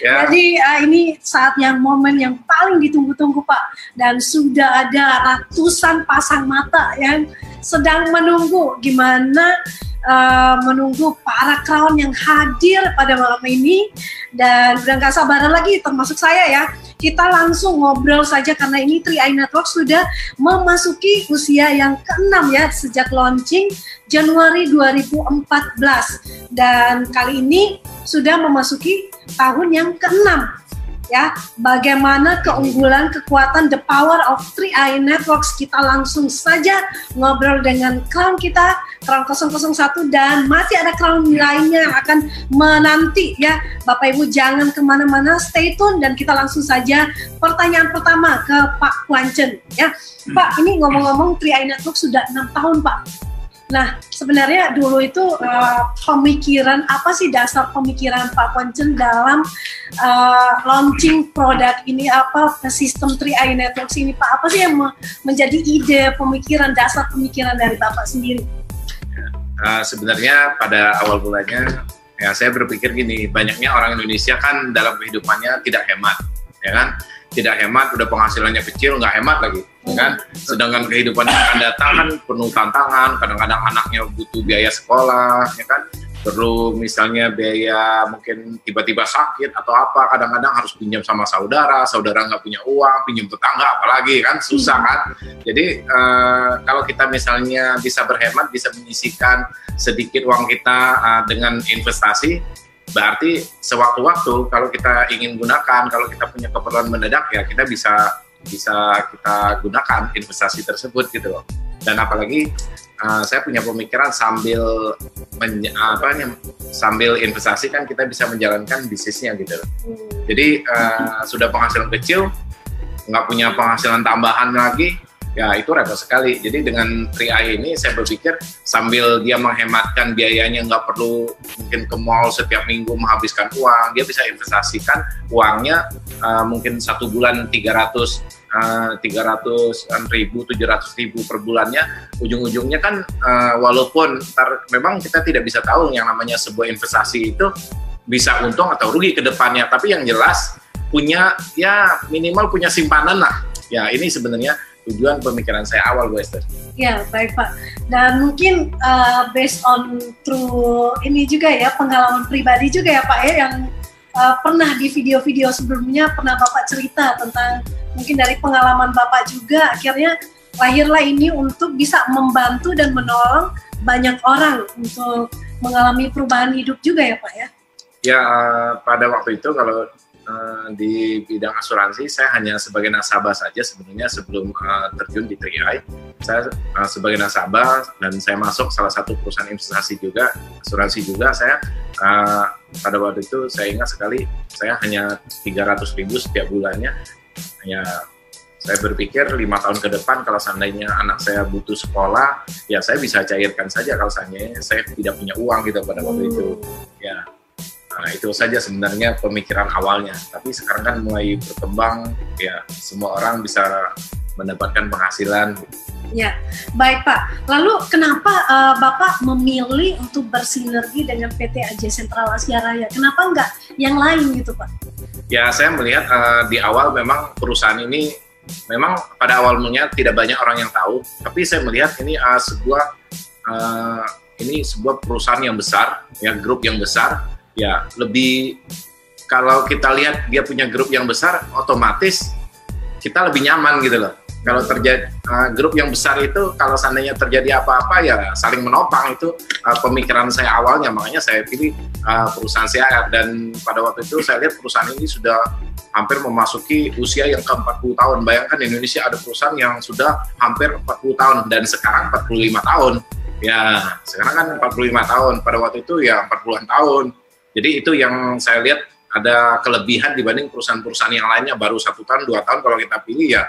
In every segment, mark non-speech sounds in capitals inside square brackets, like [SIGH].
Ya. Jadi uh, ini saat yang momen yang paling ditunggu-tunggu Pak dan sudah ada ratusan pasang mata yang sedang menunggu gimana uh, menunggu para crown yang hadir pada malam ini. Dan udah nggak sabaran lagi termasuk saya ya. Kita langsung ngobrol saja karena ini Tri Eye Network sudah memasuki usia yang keenam ya sejak launching Januari 2014 dan kali ini sudah memasuki tahun yang keenam ya bagaimana keunggulan kekuatan the power of three eye networks. Kita langsung saja ngobrol dengan crown kita crown 001 dan masih ada crown lainnya yang akan menanti ya. Bapak Ibu jangan ke mana-mana stay tune dan kita langsung saja pertanyaan pertama ke Pak Kwancen ya. Pak ini ngomong-ngomong three eye network sudah enam tahun Pak Nah, sebenarnya dulu itu uh, pemikiran apa sih dasar pemikiran Pak Poncen dalam uh, launching produk ini apa sistem 3i Networks ini Pak? Apa sih yang menjadi ide pemikiran dasar pemikiran dari Bapak sendiri? Uh, sebenarnya pada awal bulannya ya saya berpikir gini, banyaknya orang Indonesia kan dalam kehidupannya tidak hemat, ya kan? Tidak hemat, udah penghasilannya kecil, nggak hemat lagi, ya kan? Sedangkan kehidupan yang akan datang kan penuh tantangan, kadang-kadang anaknya butuh biaya sekolah, ya kan? Perlu misalnya biaya mungkin tiba-tiba sakit atau apa, kadang-kadang harus pinjam sama saudara, saudara nggak punya uang, pinjam tetangga apalagi kan susah kan. Jadi uh, kalau kita misalnya bisa berhemat, bisa menyisikan sedikit uang kita uh, dengan investasi, berarti sewaktu-waktu kalau kita ingin gunakan kalau kita punya keperluan mendadak ya kita bisa bisa kita gunakan investasi tersebut gitu loh. Dan apalagi uh, saya punya pemikiran sambil men, apa nih sambil investasi kan kita bisa menjalankan bisnisnya gitu loh. Jadi uh, sudah penghasilan kecil nggak punya penghasilan tambahan lagi ya itu repot sekali. Jadi dengan 3i ini saya berpikir sambil dia menghematkan biayanya nggak perlu mungkin ke mall setiap minggu menghabiskan uang, dia bisa investasikan uangnya uh, mungkin satu bulan 300 Uh, 300 ribu, 700 ribu per bulannya, ujung-ujungnya kan uh, walaupun tar, memang kita tidak bisa tahu yang namanya sebuah investasi itu bisa untung atau rugi ke depannya, tapi yang jelas punya ya minimal punya simpanan lah. Ya ini sebenarnya tujuan pemikiran saya awal Bu Esther. Ya baik Pak. Dan mungkin uh, based on true ini juga ya pengalaman pribadi juga ya Pak ya yang uh, pernah di video-video sebelumnya pernah Bapak cerita tentang mungkin dari pengalaman Bapak juga akhirnya lahirlah ini untuk bisa membantu dan menolong banyak orang untuk mengalami perubahan hidup juga ya Pak ya. Ya uh, pada waktu itu kalau Eh, di bidang asuransi saya hanya sebagai nasabah saja sebenarnya sebelum uh, terjun di 3i saya uh, sebagai nasabah dan saya masuk salah satu perusahaan investasi juga asuransi juga saya uh, pada waktu itu saya ingat sekali saya hanya 300 ribu setiap bulannya. Ya saya berpikir lima tahun ke depan kalau seandainya anak saya butuh sekolah ya saya bisa cairkan saja kalau seandainya saya tidak punya uang gitu pada waktu itu. Ya Nah, itu saja sebenarnya pemikiran awalnya. Tapi sekarang kan mulai berkembang, ya semua orang bisa mendapatkan penghasilan. Ya, baik Pak. Lalu kenapa uh, Bapak memilih untuk bersinergi dengan PT AJ Sentral Asia Raya? Kenapa enggak yang lain gitu Pak? Ya, saya melihat uh, di awal memang perusahaan ini memang pada awalnya tidak banyak orang yang tahu, tapi saya melihat ini uh, sebuah uh, ini sebuah perusahaan yang besar, ya grup yang besar ya lebih kalau kita lihat dia punya grup yang besar otomatis kita lebih nyaman gitu loh. Kalau terjadi uh, grup yang besar itu kalau seandainya terjadi apa-apa ya saling menopang itu uh, pemikiran saya awalnya. Makanya saya pilih uh, perusahaan saya dan pada waktu itu saya lihat perusahaan ini sudah hampir memasuki usia yang ke 40 tahun. Bayangkan di Indonesia ada perusahaan yang sudah hampir 40 tahun dan sekarang 45 tahun. Ya sekarang kan 45 tahun. Pada waktu itu ya 40-an tahun jadi itu yang saya lihat ada kelebihan dibanding perusahaan-perusahaan yang lainnya. Baru satu tahun dua tahun kalau kita pilih ya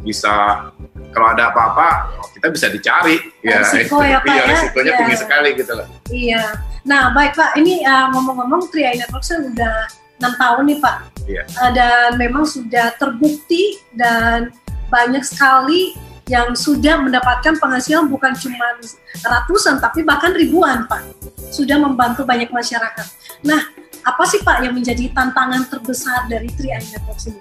bisa kalau ada apa-apa kita bisa dicari. Ya risiko ya pak iya, ya? risikonya tinggi ya. sekali gitu loh. Iya. Nah baik pak. Ini uh, ngomong-ngomong Tri Network udah enam tahun nih pak. Iya. uh, dan memang sudah terbukti dan banyak sekali yang sudah mendapatkan penghasilan bukan cuma ratusan tapi bahkan ribuan pak sudah membantu banyak masyarakat. Nah apa sih Pak yang menjadi tantangan terbesar dari Tri Networks ini?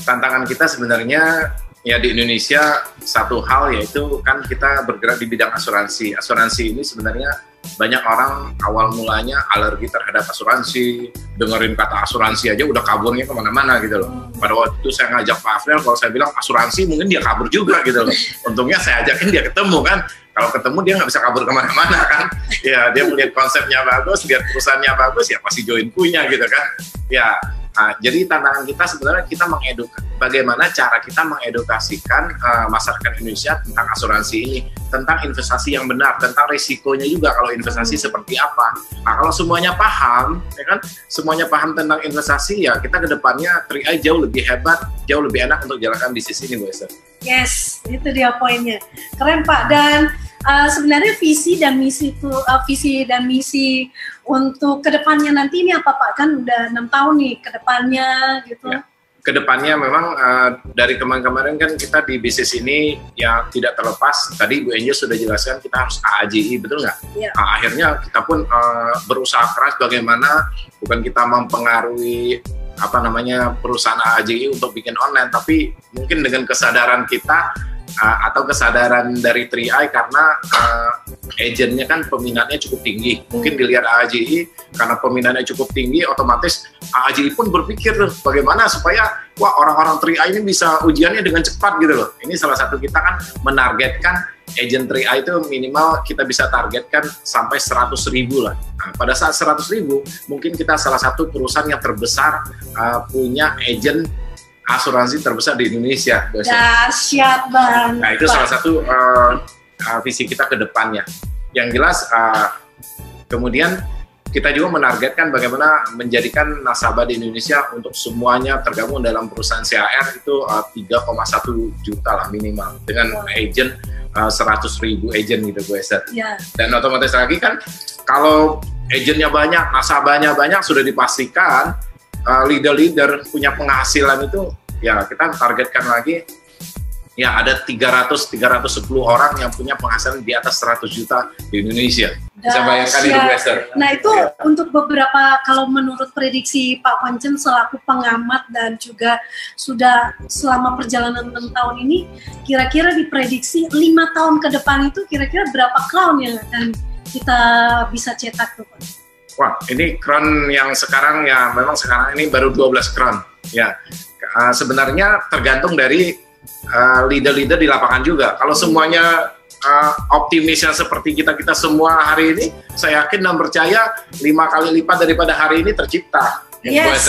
Tantangan kita sebenarnya ya di Indonesia satu hal yaitu kan kita bergerak di bidang asuransi. Asuransi ini sebenarnya banyak orang awal mulanya alergi terhadap asuransi, dengerin kata asuransi aja udah kaburnya ke mana-mana gitu loh. Pada waktu itu saya ngajak Pak Afril, kalau saya bilang asuransi mungkin dia kabur juga gitu loh. [LAUGHS] Untungnya saya ajakin dia ketemu kan. Kalau ketemu dia nggak bisa kabur ke mana-mana kan. Ya dia melihat konsepnya bagus, lihat perusahaannya bagus, ya pasti join punya gitu kan. Ya Nah, jadi tantangan kita sebenarnya kita mengedukasi bagaimana cara kita mengedukasikan uh, masyarakat Indonesia tentang asuransi ini, tentang investasi yang benar, tentang risikonya juga kalau investasi seperti apa. Nah, kalau semuanya paham, ya kan, semuanya paham tentang investasi ya kita ke depannya 3 jauh lebih hebat, jauh lebih enak untuk jalankan bisnis ini, Bu Esther. Yes, itu dia poinnya. Keren Pak dan uh, sebenarnya visi dan misi itu uh, visi dan misi untuk ke depannya nanti ini apa Pak kan udah enam tahun nih ke depannya gitu. Ya. Ke depannya memang uh, dari kemarin-kemarin kan kita di bisnis ini ya tidak terlepas. Tadi Bu Enjo sudah jelaskan kita harus AAJI betul nggak? Ya. Nah, akhirnya kita pun uh, berusaha keras bagaimana bukan kita mempengaruhi apa namanya perusahaan AAJI untuk bikin online, tapi mungkin dengan kesadaran kita uh, atau kesadaran dari 3i karena uh, agentnya kan peminatnya cukup tinggi. Mungkin dilihat AAJI karena peminatnya cukup tinggi, otomatis AAJI pun berpikir bagaimana supaya wah orang-orang 3i ini bisa ujiannya dengan cepat gitu loh. Ini salah satu kita kan menargetkan agent 3i itu minimal kita bisa targetkan sampai 100 ribu lah. Nah, pada saat 100 ribu, mungkin kita salah satu perusahaan yang terbesar uh, punya agent asuransi terbesar di Indonesia. Dahsyat banget. Nah itu salah satu uh, uh, visi kita ke depannya. Yang jelas uh, kemudian kita juga menargetkan bagaimana menjadikan nasabah di Indonesia untuk semuanya tergabung dalam perusahaan CAR itu uh, 3,1 juta lah minimal dengan wow. agent uh, 100 ribu agent gitu gue set. Yeah. Dan otomatis lagi kan kalau agentnya banyak, nasabahnya banyak sudah dipastikan uh, leader-leader punya penghasilan itu ya kita targetkan lagi ya ada 300 310 orang yang punya penghasilan di atas 100 juta di Indonesia. Bisa bayangkan itu Blaster. Nah itu ya. untuk beberapa kalau menurut prediksi Pak Koncen selaku pengamat dan juga sudah selama perjalanan 6 tahun ini kira-kira diprediksi lima tahun ke depan itu kira-kira berapa crown yang akan kita bisa cetak tuh Pak? Wah, ini crown yang sekarang ya memang sekarang ini baru 12 crown. Ya, uh, sebenarnya tergantung dari uh, leader-leader di lapangan juga. Kalau semuanya uh, optimisnya seperti kita kita semua hari ini, saya yakin dan percaya lima kali lipat daripada hari ini tercipta. Yes.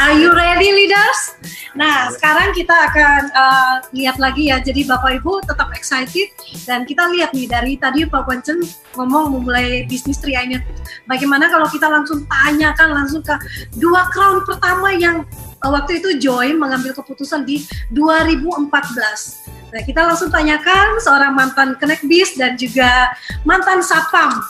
Are you ready leaders? Nah, sekarang kita akan uh, lihat lagi ya. Jadi Bapak Ibu tetap excited dan kita lihat nih dari tadi Pak Wancen ngomong memulai bisnis Triainet. Bagaimana kalau kita langsung tanyakan langsung ke dua crown pertama yang uh, waktu itu Joy mengambil keputusan di 2014. Nah, kita langsung tanyakan seorang mantan Connect Biz dan juga mantan Sapam